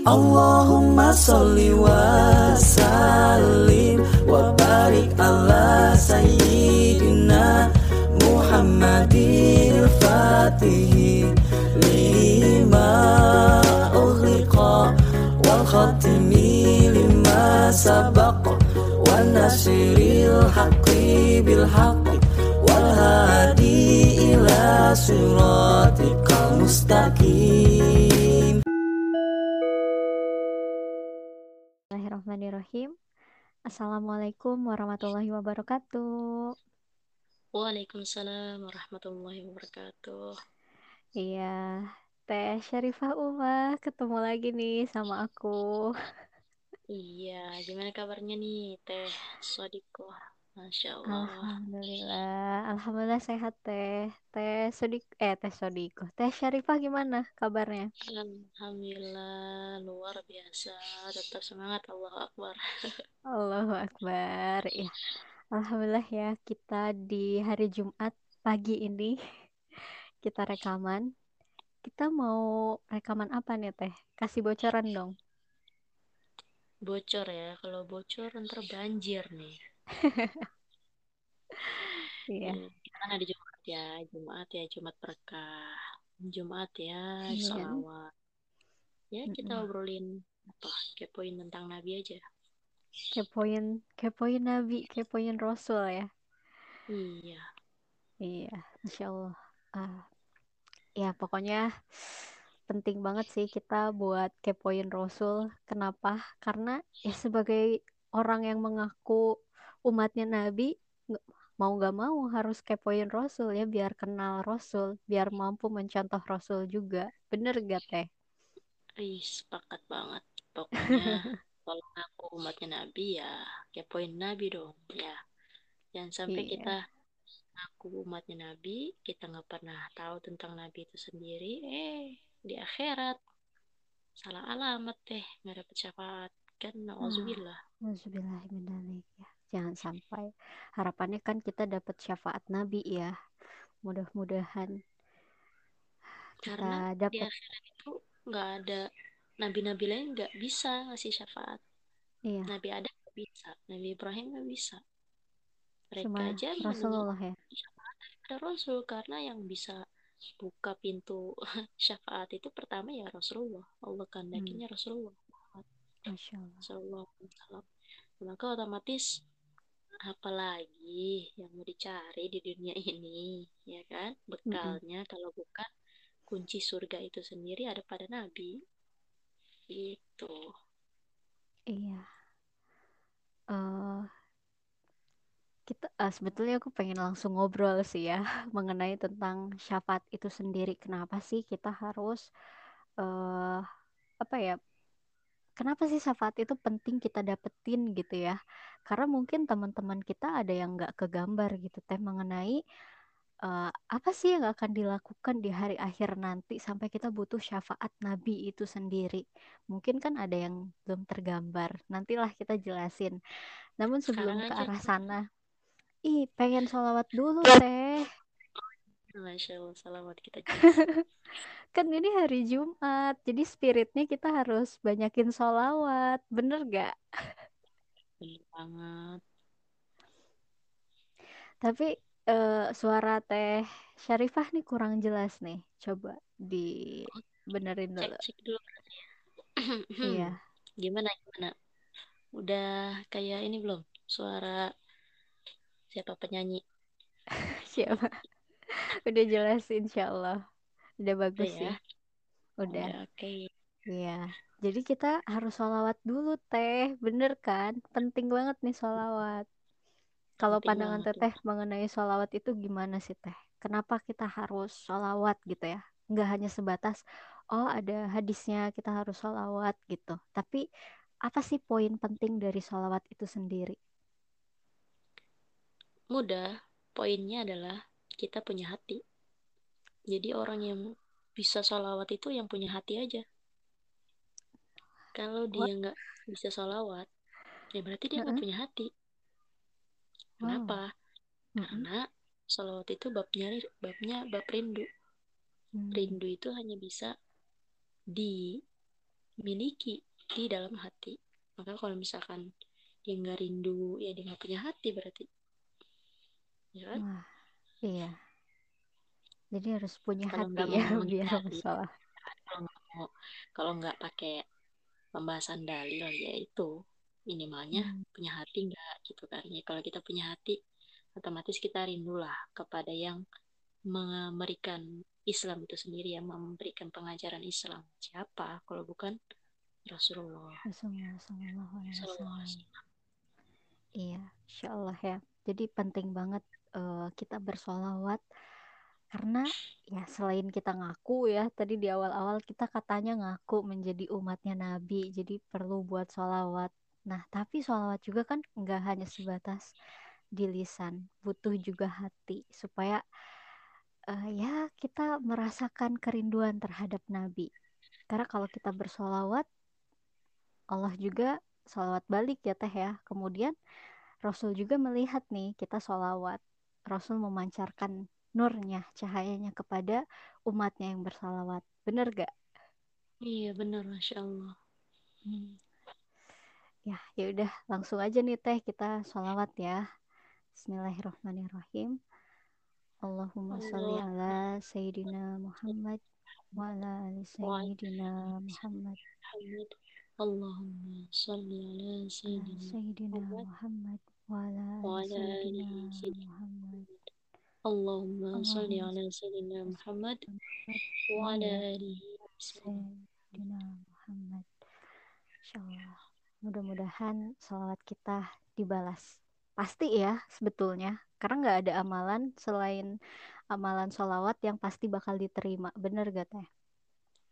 Allahumma salli wa sallim wa barik ala sayyidina Muhammadin fatih lima ughliqa wal khatimi lima sabaq wa nasiril haqqi bil haqqi wal hadi ila siratikal mustaqim Bismillahirrahmanirrahim. Assalamualaikum warahmatullahi wabarakatuh. Waalaikumsalam warahmatullahi wabarakatuh. Iya, Teh Syarifah Uma ketemu lagi nih sama aku. Iya, gimana kabarnya nih Teh Sodiko? Masya Allah. Alhamdulillah, alhamdulillah sehat Teh. Teh Sodik, eh Teh Sodiko. Teh Syarifah gimana kabarnya? Alhamdulillah luar biasa. Tetap semangat Allah Akbar. Allahu Akbar. Ya, alhamdulillah ya kita di hari Jumat pagi ini kita rekaman. Kita mau rekaman apa nih Teh? Kasih bocoran dong. Bocor ya, kalau bocor ntar banjir nih. Iya. Gimana di Jumat ya? Jumat ya, Jumat berkah. Jumat ya, Amin. salawat. Ya, kita Mm-mm. obrolin apa? Kepoin tentang Nabi aja. Kepoin, kepoin Nabi, kepoin Rasul ya. Iya. Iya, Masya Allah. Ah, ya pokoknya penting banget sih kita buat kepoin Rasul. Kenapa? Karena ya sebagai orang yang mengaku umatnya Nabi, mau nggak mau harus kepoin Rasul ya, biar kenal Rasul, biar mampu mencontoh Rasul juga. Bener gak Teh? Ih, sepakat banget. Pokoknya kalau ngaku umatnya Nabi ya kepoin Nabi dong ya. Jangan sampai Iya. kita ngaku umatnya Nabi, kita nggak pernah tahu tentang Nabi itu sendiri. Eh, di akhirat salah alamat deh, nggak dapet syafaat. Kan, nauzubillah. Alhamdulillahirrahmanirrahim. Ya, jangan sampai. Harapannya kan kita dapat syafaat Nabi ya. Mudah-mudahan Karena kita di dapat. akhirat itu nggak ada nabi-nabi lain nggak bisa ngasih syafaat. Iya, Nabi Adam nggak bisa, Nabi Ibrahim nggak bisa. Mereka cuma aja Rasulullah ya. syafaat dari Rasul karena yang bisa buka pintu syafaat itu pertama ya Rasulullah Allah Hmm, kehendakinya Rasulullah Masya Allah. Wasallam. maka otomatis apalagi yang mau dicari di dunia ini ya kan bekalnya kalau bukan kunci surga itu sendiri ada pada Nabi itu Iya. Eh, kita eh, sebetulnya aku pengen langsung ngobrol sih ya mengenai tentang syafaat itu sendiri. Kenapa sih kita harus eh apa ya? Kenapa sih syafaat itu penting kita dapetin gitu ya? Karena mungkin teman-teman kita ada yang nggak kegambar gitu teh mengenai eh, apa sih yang akan dilakukan di hari akhir nanti sampai kita butuh syafaat Nabi itu sendiri. Mungkin kan ada yang belum tergambar. Nantilah kita jelasin. Namun sebelum sekarang ke aja arah sana, ih pengen sholawat dulu teh. Masya Allah selamat kita jelasin Kan ini hari Jumat, jadi spiritnya kita harus banyakin sholawat. Bener gak? bener banget Tapi eh, suara teh Syarifah nih kurang jelas nih. Coba dibenerin cek dulu. cek dulu Iya, gimana gimana udah kayak ini belum suara siapa penyanyi siapa? Udah jelas insya Allah. Udah bagus ya sih. Udah. oke Iya. Jadi kita harus sholawat dulu teh. Bener kan? Penting banget nih sholawat. Kalau pandangan teteh mengenai sholawat itu gimana sih teh? Kenapa kita harus sholawat gitu ya? Nggak hanya sebatas, oh ada hadisnya kita harus sholawat gitu. Tapi apa sih poin penting dari sholawat itu sendiri? mudah poinnya adalah kita punya hati. Jadi orang yang bisa sholawat itu yang punya hati aja. Kalau What? dia nggak bisa sholawat ya berarti dia nggak punya hati. Wow. kenapa? Mm-mm. karena sholawat itu babnya babnya bab rindu. Hmm. rindu itu hanya bisa miliki di dalam hati. Maka kalau misalkan dia nggak rindu ya dia nggak punya hati berarti. Ya kan? Wah, iya. Jadi harus punya kalau hati ya biar kalau nggak mau kalau nggak pakai pembahasan dalil ya itu minimalnya Hmm. punya hati nggak gitu kan ya kalau kita punya hati otomatis kita rindulah kepada yang memberikan Islam itu sendiri yang memberikan pengajaran Islam siapa kalau bukan Rasulullah Rasulullah Sallallahu Alaihi. Wasallam. Iya, insya Allah ya. Jadi penting banget eh, kita bersolawat karena ya selain kita ngaku ya tadi di awal-awal kita katanya ngaku menjadi umatnya Nabi, jadi perlu buat solawat. Nah, tapi solawat juga kan nggak hanya sebatas di lisan, butuh juga hati supaya eh, ya kita merasakan kerinduan terhadap Nabi. Karena kalau kita bersolawat, Allah juga solawat balik ya teh ya. Kemudian Rasul juga melihat nih kita solawat. Rasul memancarkan nurnya, cahayanya kepada umatnya yang bersolawat. Bener gak? iya benar masya Allah Hmm. Ya, ya udah langsung aja nih teh kita solawat ya. Bismillahirrahmanirrahim. Allahumma sholli ala Sayyidina Muhammad wa ala ali Sayyidina Muhammad Allahumma salli ala Sayyidina Muhammad Wa wa ala ala alihi Sayyidina Sayyidina Muhammad Insyaallah mudah-mudahan salawat kita dibalas. Pasti ya sebetulnya. Karena nggak ada amalan selain amalan sholawat yang pasti bakal diterima. Bener gak teh?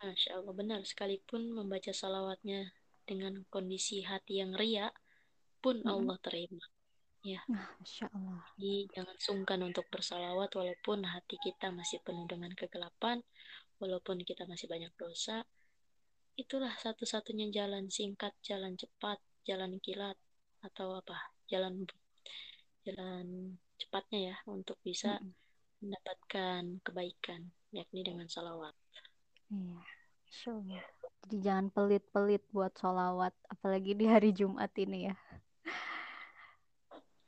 Masya Allah benar. Sekalipun membaca salawatnya dengan kondisi hati yang ria pun Mm-mm. Allah terima ya. Nah, Masya Allah. Jadi jangan sungkan untuk bersalawat walaupun hati kita masih penuh dengan kegelapan walaupun kita masih banyak dosa. Itulah satu-satunya jalan singkat jalan cepat jalan kilat atau apa jalan jalan cepatnya ya untuk bisa Mm-mm. mendapatkan kebaikan yakni dengan salawat Iya Allah. Jadi jangan pelit-pelit buat sholawat apalagi di hari Jumat ini ya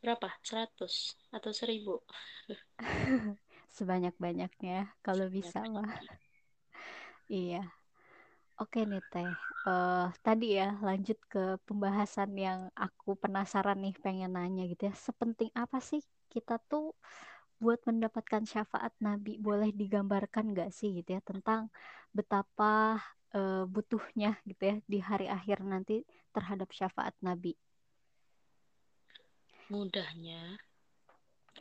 berapa 100 atau 1000 sebanyak-banyaknya kalau bisa mah iya Oke nih Teh, Eh, tadi ya lanjut ke pembahasan yang aku penasaran nih pengen nanya gitu ya. Sepenting apa sih kita tuh buat mendapatkan syafaat Nabi? Boleh digambarkan nggak sih gitu ya tentang betapa eh, butuhnya gitu ya di hari akhir nanti terhadap syafaat Nabi? Mudahnya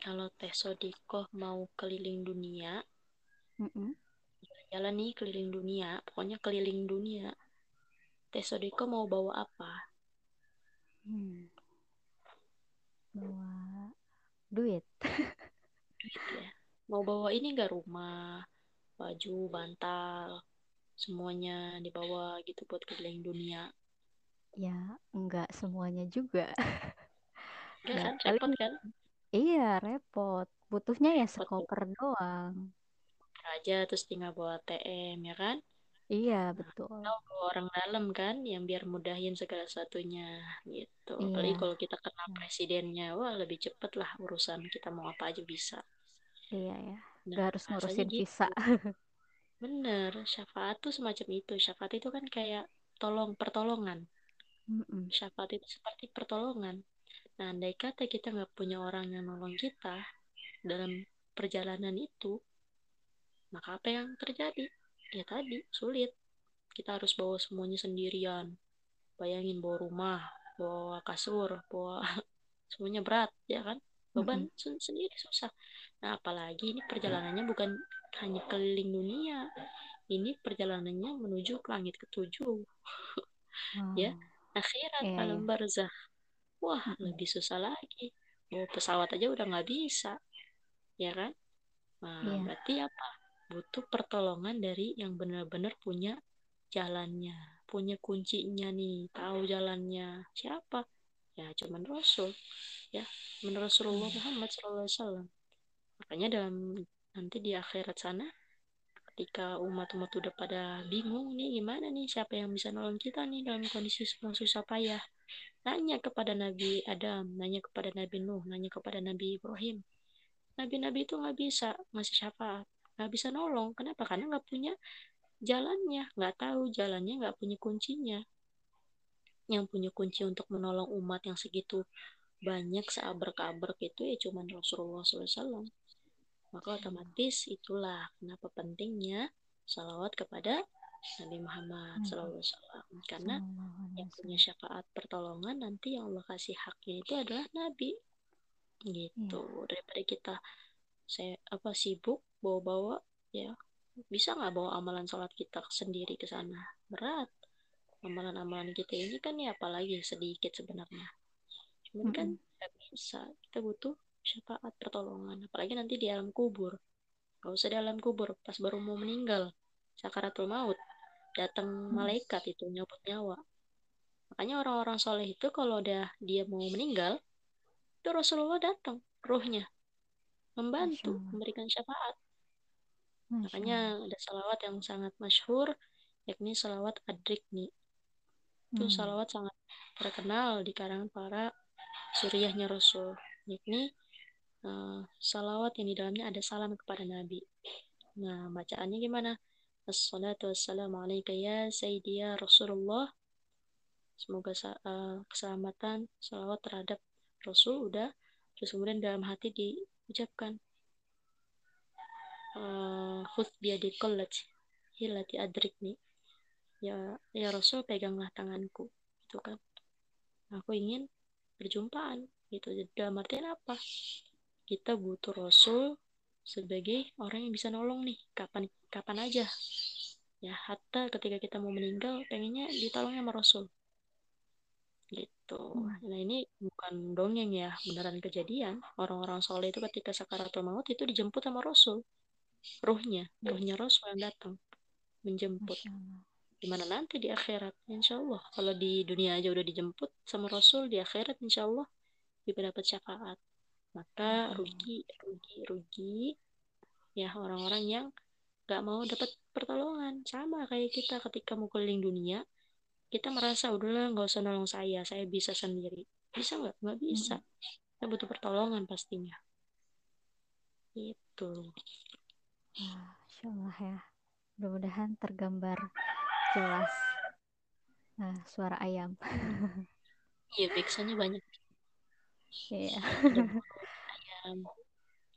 kalau Teh Sodikoh mau keliling dunia Mm-mm. jalan nih keliling dunia pokoknya keliling dunia Teh Sodikoh mau bawa apa Hmm. Bawa duit. duit ya mau bawa ini nggak rumah baju bantal semuanya dibawa gitu buat keliling dunia Ya, enggak semuanya juga. Ya, kan paling repot kan iya repot. Butuhnya ya sekoper doang. aja terus tinggal bawa TM ya kan Iya, Nah, betul. atau bawa orang dalam kan yang biar mudahin segala satunya gitu. Apalagi Iya, kalau kita kenal nah, presidennya, wah lebih cepet lah urusan kita mau apa aja bisa. iya ya. Nah, Gak harus ngurusin gitu. visa. Bener, syafaat tuh semacam itu. Syafaat itu kan kayak tolong pertolongan. Mm-mm. Syafaat itu seperti pertolongan. Nah, andai kata kita nggak punya orang yang nolong kita dalam perjalanan itu, maka apa yang terjadi? Ya tadi, sulit. Kita harus bawa semuanya sendirian. Bayangin bawa rumah, bawa kasur, bawa semuanya berat, ya kan? Beban Mm-mm. sen- sendiri susah. Nah, apalagi ini perjalanannya bukan hanya keliling dunia. Ini perjalanannya menuju ke langit ketujuh, ya. Wow. Akhirat Iya, alam ya. barzah. Wah, lebih susah lagi. Bawa pesawat aja udah nggak bisa, ya kan? Nah, Iya. berarti apa? Butuh pertolongan dari yang benar-benar punya jalannya, punya kuncinya nih, tahu jalannya. Siapa? Ya, cuman Rasul. Ya, menurut Rasulullah Iya. Muhammad SAW. Makanya dalam nanti di akhirat sana, ketika umat-umat udah pada bingung nih gimana nih siapa yang bisa nolong kita nih dalam kondisi susah payah nanya kepada Nabi Adam nanya kepada Nabi Nuh nanya kepada Nabi Ibrahim. Nabi-Nabi itu nggak bisa ngasih syafaat nggak bisa nolong. Kenapa? Karena nggak punya jalannya nggak tahu jalannya nggak punya kuncinya. Yang punya kunci untuk menolong umat yang segitu banyak seabrek-abrek itu ya cuman Rasulullah SAW maka otomatis itulah kenapa pentingnya salawat kepada Nabi Muhammad SAW karena yang punya syafaat pertolongan nanti yang Allah kasih haknya itu adalah Nabi. Gitu. Ya. daripada kita saya apa sibuk bawa-bawa ya bisa nggak bawa amalan sholat kita sendiri ke sana? Berat. Amalan-amalan kita ini kan ya apalagi sedikit sebenarnya. Cuman mm -hmm. kan nggak bisa. Kita butuh syafaat pertolongan. Apalagi nanti di alam kubur. Gak usah di alam kubur. Pas baru mau meninggal. Sakaratul maut datang hmm. malaikat itu nyopot nyawa makanya orang-orang soleh itu kalau udah dia mau meninggal itu Rasulullah datang ruhnya membantu memberikan syafaat makanya ada salawat yang sangat masyhur yakni salawat adrikni itu hmm. salawat sangat terkenal di kalangan para suriahnya Rasul yakni uh, salawat yang di dalamnya ada salam kepada Nabi. Nah, bacaannya gimana? Assalatu wassalamu alaika ya Sayyidi ya Rasulullah. Semoga uh, keselamatan, salawat terhadap Rasul udah. Terus kemudian dalam hati diucapkan. Uh, Khud biadikal hilati adrikni. Ya, ya Rasul peganglah tanganku. Itu kan. Aku ingin berjumpaan. Gitu. Dalam artian apa? kita butuh Rasul sebagai orang yang bisa nolong nih. Kapan kapan aja. Ya hatta ketika kita mau meninggal pengennya ditolong sama Rasul. Gitu. Hmm. nah ini bukan dongeng ya beneran kejadian. Orang-orang soleh itu ketika sakaratul maut itu dijemput sama Rasul. Ruhnya hmm. ruhnya Rasul yang datang menjemput. Gimana nanti di akhirat insya Allah. Kalau di dunia aja udah dijemput sama Rasul di akhirat insya Allah juga dapat syafaat maka rugi rugi rugi. Ya orang-orang yang gak mau dapat pertolongan. Sama kayak kita ketika mau keliling dunia kita merasa udahlah nggak usah nolong saya saya bisa sendiri. Bisa nggak? Nggak bisa. Kita butuh pertolongan pastinya. Itu Masya Allah ya. Mudah-mudahan tergambar jelas nah, suara ayam. Iya biasanya banyak. Iya.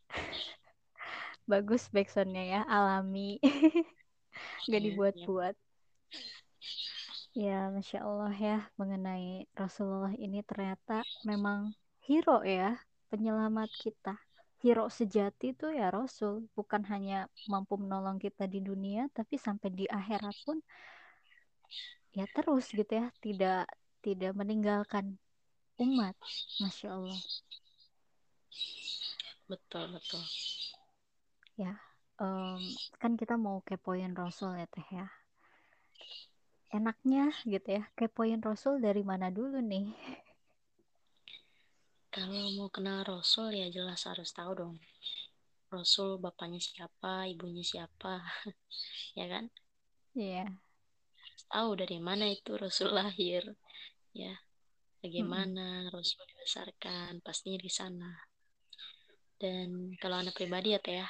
Bagus backsoundnya ya, alami. Gak iya, dibuat-buat. Ya, Masya Allah ya, mengenai Rasulullah ini ternyata memang hero ya, penyelamat kita. Hero sejati itu ya Rasul, bukan hanya mampu menolong kita di dunia, tapi sampai di akhirat pun ya terus gitu ya, tidak tidak meninggalkan umat masya allah betul betul. Ya um, kan kita mau kepoin rasul ya teh ya. Enaknya gitu ya kepoin rasul dari mana dulu nih? Kalau mau kenal rasul ya jelas harus tahu dong rasul bapaknya siapa ibunya siapa ya kan? Iya. Yeah. tahu dari mana itu rasul lahir ya. Bagaimana hmm. Rasul dibesarkan pastinya di sana dan kalau anak pribadi ya teh ya.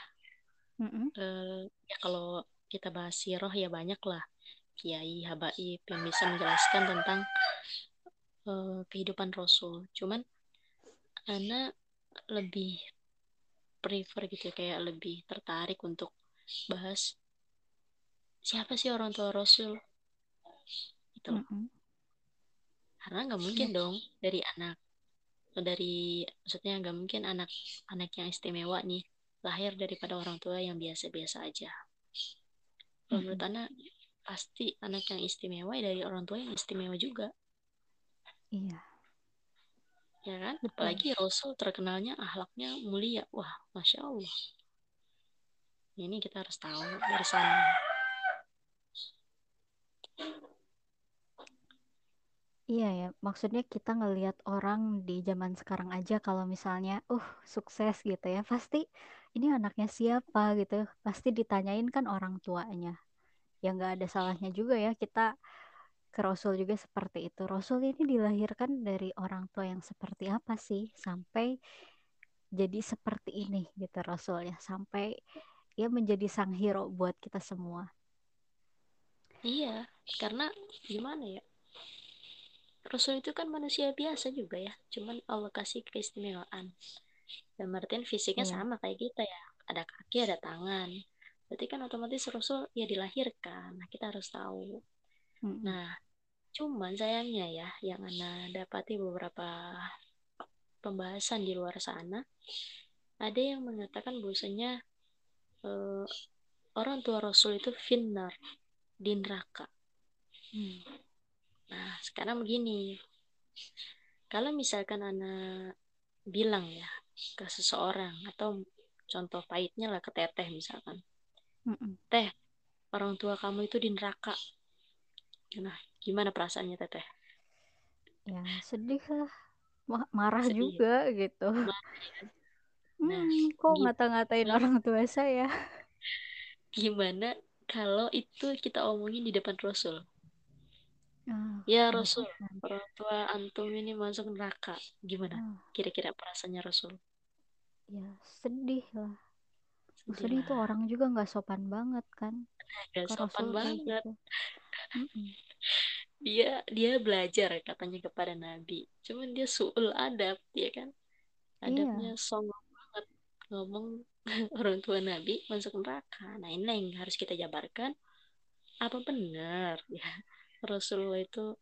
Hmm. uh, ya kalau kita bahas siroh ya banyak lah kiai habaib yang bisa menjelaskan tentang uh, kehidupan Rasul. Cuman anak lebih prefer gitu ya, kayak lebih tertarik untuk bahas siapa sih orang tua Rasul? Itu mm -hmm karena nggak mungkin iya. dong dari anak dari maksudnya nggak mungkin anak anak yang istimewa nih lahir daripada orang tua yang biasa-biasa aja. Kalau menurut anak pasti anak yang istimewa dari orang tua yang istimewa juga. Iya. Ya kan? Betul. apalagi Rasul terkenalnya ahlaknya mulia. Wah masya Allah. Ini kita harus tahu dari sana Iya ya, maksudnya kita ngelihat orang di zaman sekarang aja kalau misalnya, uh, sukses gitu ya, pasti ini anaknya siapa? gitu. Pasti ditanyain kan orang tuanya. Ya nggak ada salahnya juga ya kita ke Rasul juga seperti itu. Rasul ini dilahirkan dari orang tua yang seperti apa sih? Sampai jadi seperti ini gitu Rasulnya. Sampai ya menjadi sang hero buat kita semua. Iya, karena gimana ya? Rasul itu kan manusia biasa juga ya, cuman Allah kasih keistimewaan. Dan Martin fisiknya Iya. sama kayak kita ya, ada kaki, ada tangan. Berarti kan otomatis Rasul ya dilahirkan. Nah, kita harus tahu. Mm-mm. Nah, cuman sayangnya ya, yang Ana dapati beberapa pembahasan di luar sana, ada yang mengatakan bahwasanya eh, orang tua Rasul itu finnar di neraka. Hmm. Nah, sekarang begini. Kalau misalkan anak bilang ya ke seseorang atau contoh pahitnya lah ke teteh misalkan. Mm-mm. Teh, orang tua kamu itu di neraka. Nah, gimana perasaannya teteh? ya sedih lah Ma- marah Sedih. juga gitu Nah, Hmm, kok gitu. ngata-ngatain orang tua saya Gimana kalau itu kita omongin di depan Rasul? Ah, Ya nggak Rasul, orang tua antum ini masuk neraka. Gimana? Ah, kira-kira perasaannya Rasul? ya sedih lah. Sedih sedih itu lah. orang juga nggak sopan banget kan Gak ke sopan Rasul banget. gitu. Dia dia belajar katanya kepada Nabi. Cuman dia suul adab ya kan? Adabnya songong banget. Ngomong orang tua Nabi masuk neraka. Nah ini yang harus kita jabarkan. Apa benar? Ya Rasulullah itu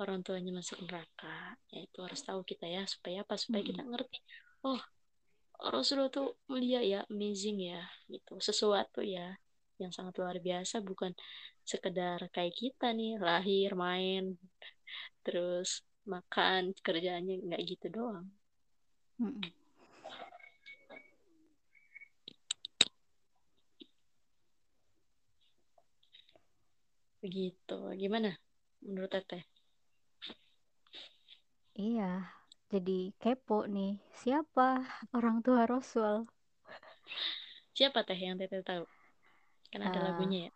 orang tuanya masuk neraka ya itu harus tahu kita ya supaya apa? Supaya kita ngerti oh Rasulullah tuh mulia ya amazing ya gitu. Sesuatu ya yang sangat luar biasa bukan sekedar kayak kita nih lahir main terus makan kerjaannya nggak gitu doang. Mm-mm. Begitu. Gimana menurut teteh? Iya jadi kepo nih. Siapa orang tua Rasul? Siapa teh yang teteh tahu? Kan ada Ah, lagunya ya?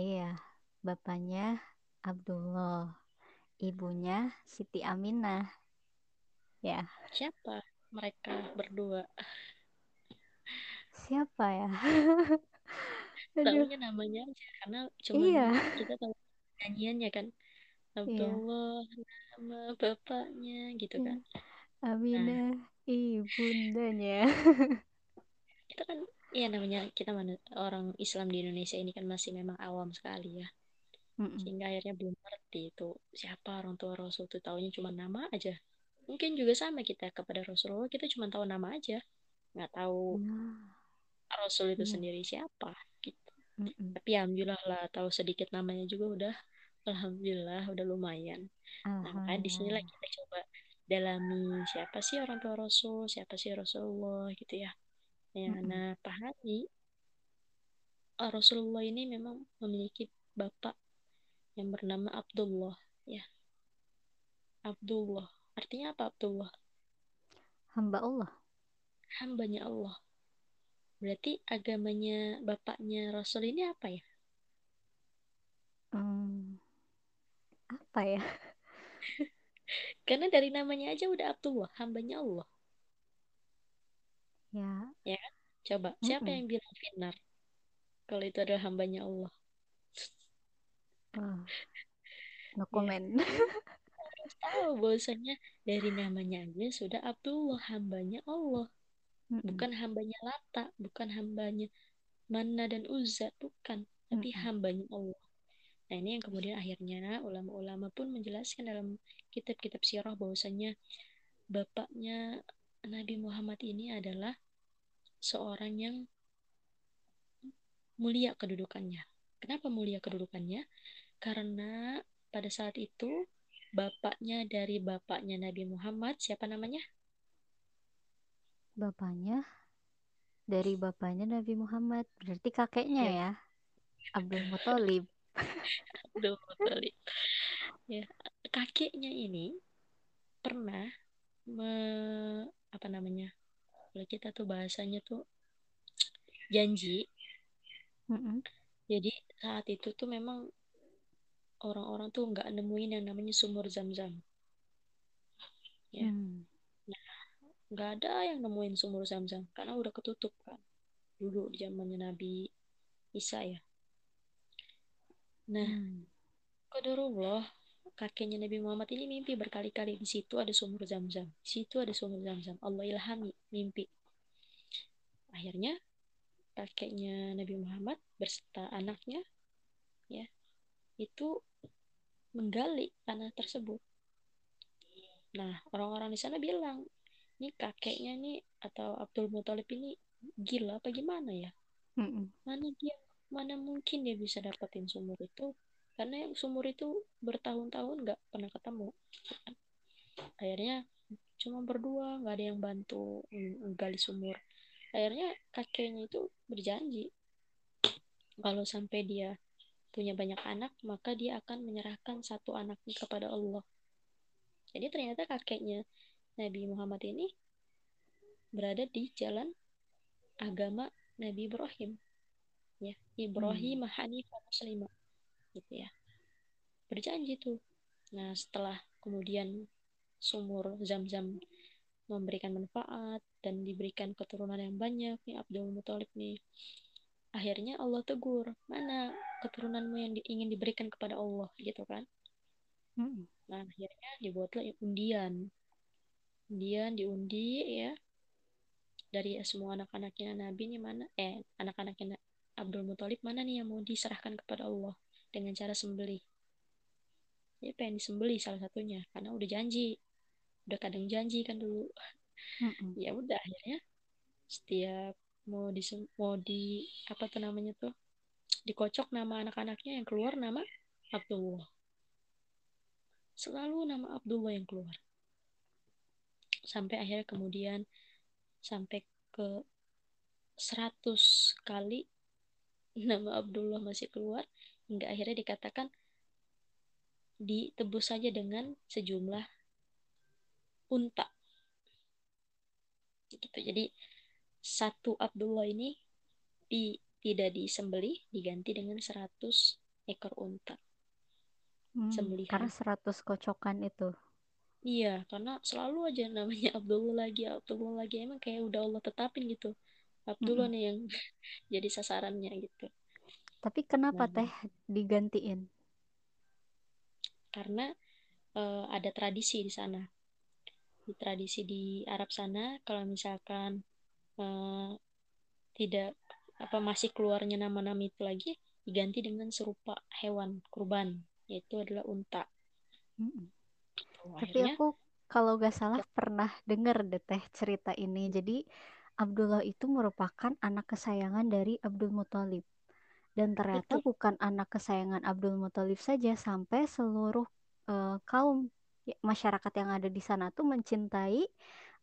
iya bapaknya Abdullah ibunya Siti Aminah. Ya. Siapa mereka berdua? Siapa ya tahunya namanya aja karena cuman iya. kita tahu nyanyiannya kan. Iya. Abdullah nama bapaknya gitu iya. kan. Nah. Aminah ibundanya. Kita kan ya namanya kita manu- orang Islam di Indonesia ini kan masih memang awam sekali ya. Mm-mm. sehingga akhirnya belum ngerti itu siapa orang tua Rasul itu taunya cuma nama aja. Mungkin juga sama kita kepada Rasulullah kita cuma tahu nama aja. Nggak tahu Nah, Rasul itu iya. sendiri siapa Mm-mm. tapi alhamdulillah lah tahu sedikit namanya juga udah. Alhamdulillah udah lumayan. Nah makanya di sinilah kita coba dalami siapa sih orang tua Rasul siapa sih Rasulullah gitu ya. Yang Mm-mm. Ana pahami eh, Rasulullah ini memang memiliki bapak yang bernama Abdullah ya. Abdullah. Artinya apa Abdullah? Hamba Allah. hambanya Allah berarti agamanya bapaknya Rasul ini apa ya? Hmm, apa ya? karena dari namanya aja udah Abdullah hambanya Allah. Ya, ya kan? Coba siapa Mm-mm. yang bilang benar kalau itu adalah hambanya Allah. Oh, no ya. comment. harus tahu bahwasanya dari namanya aja sudah Abdullah hambanya Allah Mm-mm. bukan hambanya Lata bukan hambanya Manna dan Uzza bukan. Tapi Mm-mm. hambanya Allah. Nah ini yang kemudian akhirnya ulama-ulama pun menjelaskan dalam kitab-kitab sirah bahwasanya bapaknya Nabi Muhammad ini adalah seorang yang mulia kedudukannya. Kenapa mulia kedudukannya? Karena pada saat itu bapaknya dari bapaknya Nabi Muhammad siapa namanya Bapaknya dari bapaknya Nabi Muhammad. Berarti kakeknya ya ya, Abdul Muthalib. Abdul Muthalib ya kakeknya ini pernah me, apa namanya kalau kita tuh bahasanya tuh janji Mm-mm. jadi saat itu tuh memang orang-orang tuh nggak nemuin yang namanya sumur zam-zam Ya. Hmm. Nggak ada yang nemuin sumur zam-zam karena udah ketutup kan. Dulu di zamannya Nabi Isa ya. Nah Hmm. Qadarullah kakeknya Nabi Muhammad ini mimpi berkali-kali. Di situ ada sumur zam-zam di situ ada sumur zam-zam Allah ilhami mimpi. Akhirnya kakeknya Nabi Muhammad berserta anaknya ya itu menggali tanah tersebut. Nah orang-orang di sana bilang ini kakeknya nih atau Abdul Muthalib ini gila apa gimana ya? Mm-mm. mana dia mana mungkin dia bisa dapetin sumur itu? Karena yang sumur itu bertahun-tahun nggak pernah ketemu. Akhirnya cuma berdua nggak ada yang bantu mm, gali sumur. Akhirnya kakeknya itu berjanji kalau sampai dia punya banyak anak maka dia akan menyerahkan satu anaknya kepada Allah. Jadi ternyata kakeknya Nabi Muhammad ini berada di jalan agama Nabi Ibrahim. Ya Ibrahim Hanifah Muslimah gitu ya. Berjanji tuh. Nah setelah kemudian sumur zam-zam memberikan manfaat dan diberikan keturunan yang banyak nih Abdul Muthalib nih akhirnya Allah tegur mana keturunanmu yang di- ingin diberikan kepada Allah? Gitu kan. Mm-mm. nah akhirnya dibuatlah undian undian diundi ya. Dari semua anak-anaknya Nabi nih mana? Eh anak-anaknya Na- Abdul Muthalib mana nih yang mau diserahkan kepada Allah dengan cara sembelih? Dia pengen disembelih salah satunya karena udah janji. Udah kadang janji kan dulu. Mm-mm. ya udah akhirnya setiap mau di mau di apa tuh namanya tuh? Dikocok nama anak-anaknya yang keluar nama Abdullah. Selalu nama Abdullah yang keluar sampai akhirnya kemudian sampai ke 100 kali nama Abdullah masih keluar hingga akhirnya dikatakan ditebus saja dengan sejumlah unta gitu jadi satu Abdullah ini di, tidak disembelih diganti dengan 100 ekor unta Hmm, Sembelihan. Karena 100 kocokan itu. Iya karena selalu aja namanya Abdullah lagi Abdullah lagi emang kayak udah Allah tetapin gitu Abdullah nih yang jadi sasarannya gitu Tapi kenapa Nah. teh digantiin? karena eh, ada tradisi di sana. Di tradisi di Arab sana, kalau misalkan eh, tidak apa masih keluarnya nama-nama itu lagi, diganti dengan serupa hewan kurban, yaitu adalah unta. Tuh, Tapi akhirnya aku kalau gak salah pernah dengar deh teh cerita ini. Jadi Abdullah itu merupakan anak kesayangan dari Abdul Muthalib. Dan ternyata Betul. bukan anak kesayangan Abdul Muthalib saja, sampai seluruh eh, kaum ya, masyarakat yang ada di sana tuh mencintai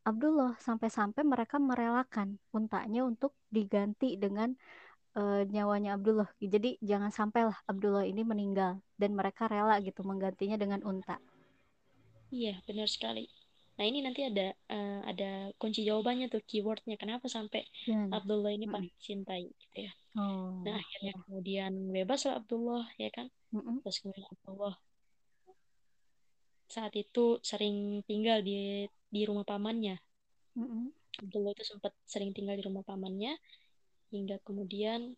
Abdullah sampai-sampai mereka merelakan untanya untuk diganti dengan eh, nyawanya Abdullah. Jadi jangan sampailah Abdullah ini meninggal dan mereka rela gitu menggantinya dengan unta. Iya benar sekali. Nah ini nanti ada eh, ada kunci jawabannya tuh keywordnya kenapa sampai Gimana? Abdullah ini paling dicintai gitu ya. Oh, Nah akhirnya kemudian bebas lah Abdullah ya kan. Mm-mm. Terus kemudian Abdullah saat itu sering tinggal di di rumah pamannya. Mm-mm. Abdullah itu sempat sering tinggal di rumah pamannya hingga kemudian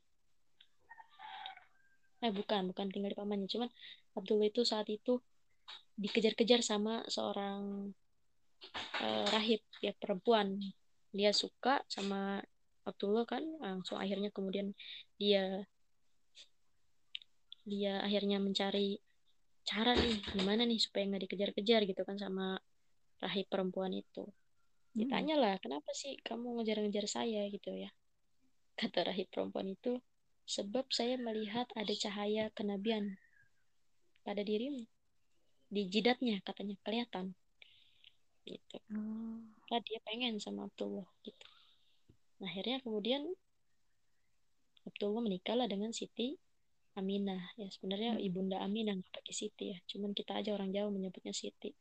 eh bukan bukan tinggal di pamannya cuman Abdullah itu saat itu dikejar-kejar sama seorang eh, rahib ya perempuan. Dia suka sama Abdullah kan langsung akhirnya kemudian dia dia akhirnya mencari cara nih gimana nih supaya nggak dikejar-kejar gitu kan sama rahib perempuan itu. Mm-mm. ditanya lah kenapa sih kamu ngejar-ngejar saya? gitu ya. Kata rahib perempuan itu sebab saya melihat ada cahaya kenabian pada dirimu di jidatnya katanya kelihatan. Gitu. Oh. Nah, dia pengen sama Abdullah gitu. Nah akhirnya kemudian Abdullah menikahlah dengan Siti Aminah. Ya sebenarnya Mm-mm. ibunda Aminah nggak pakai Siti ya. Cuman kita aja orang Jawa menyebutnya Siti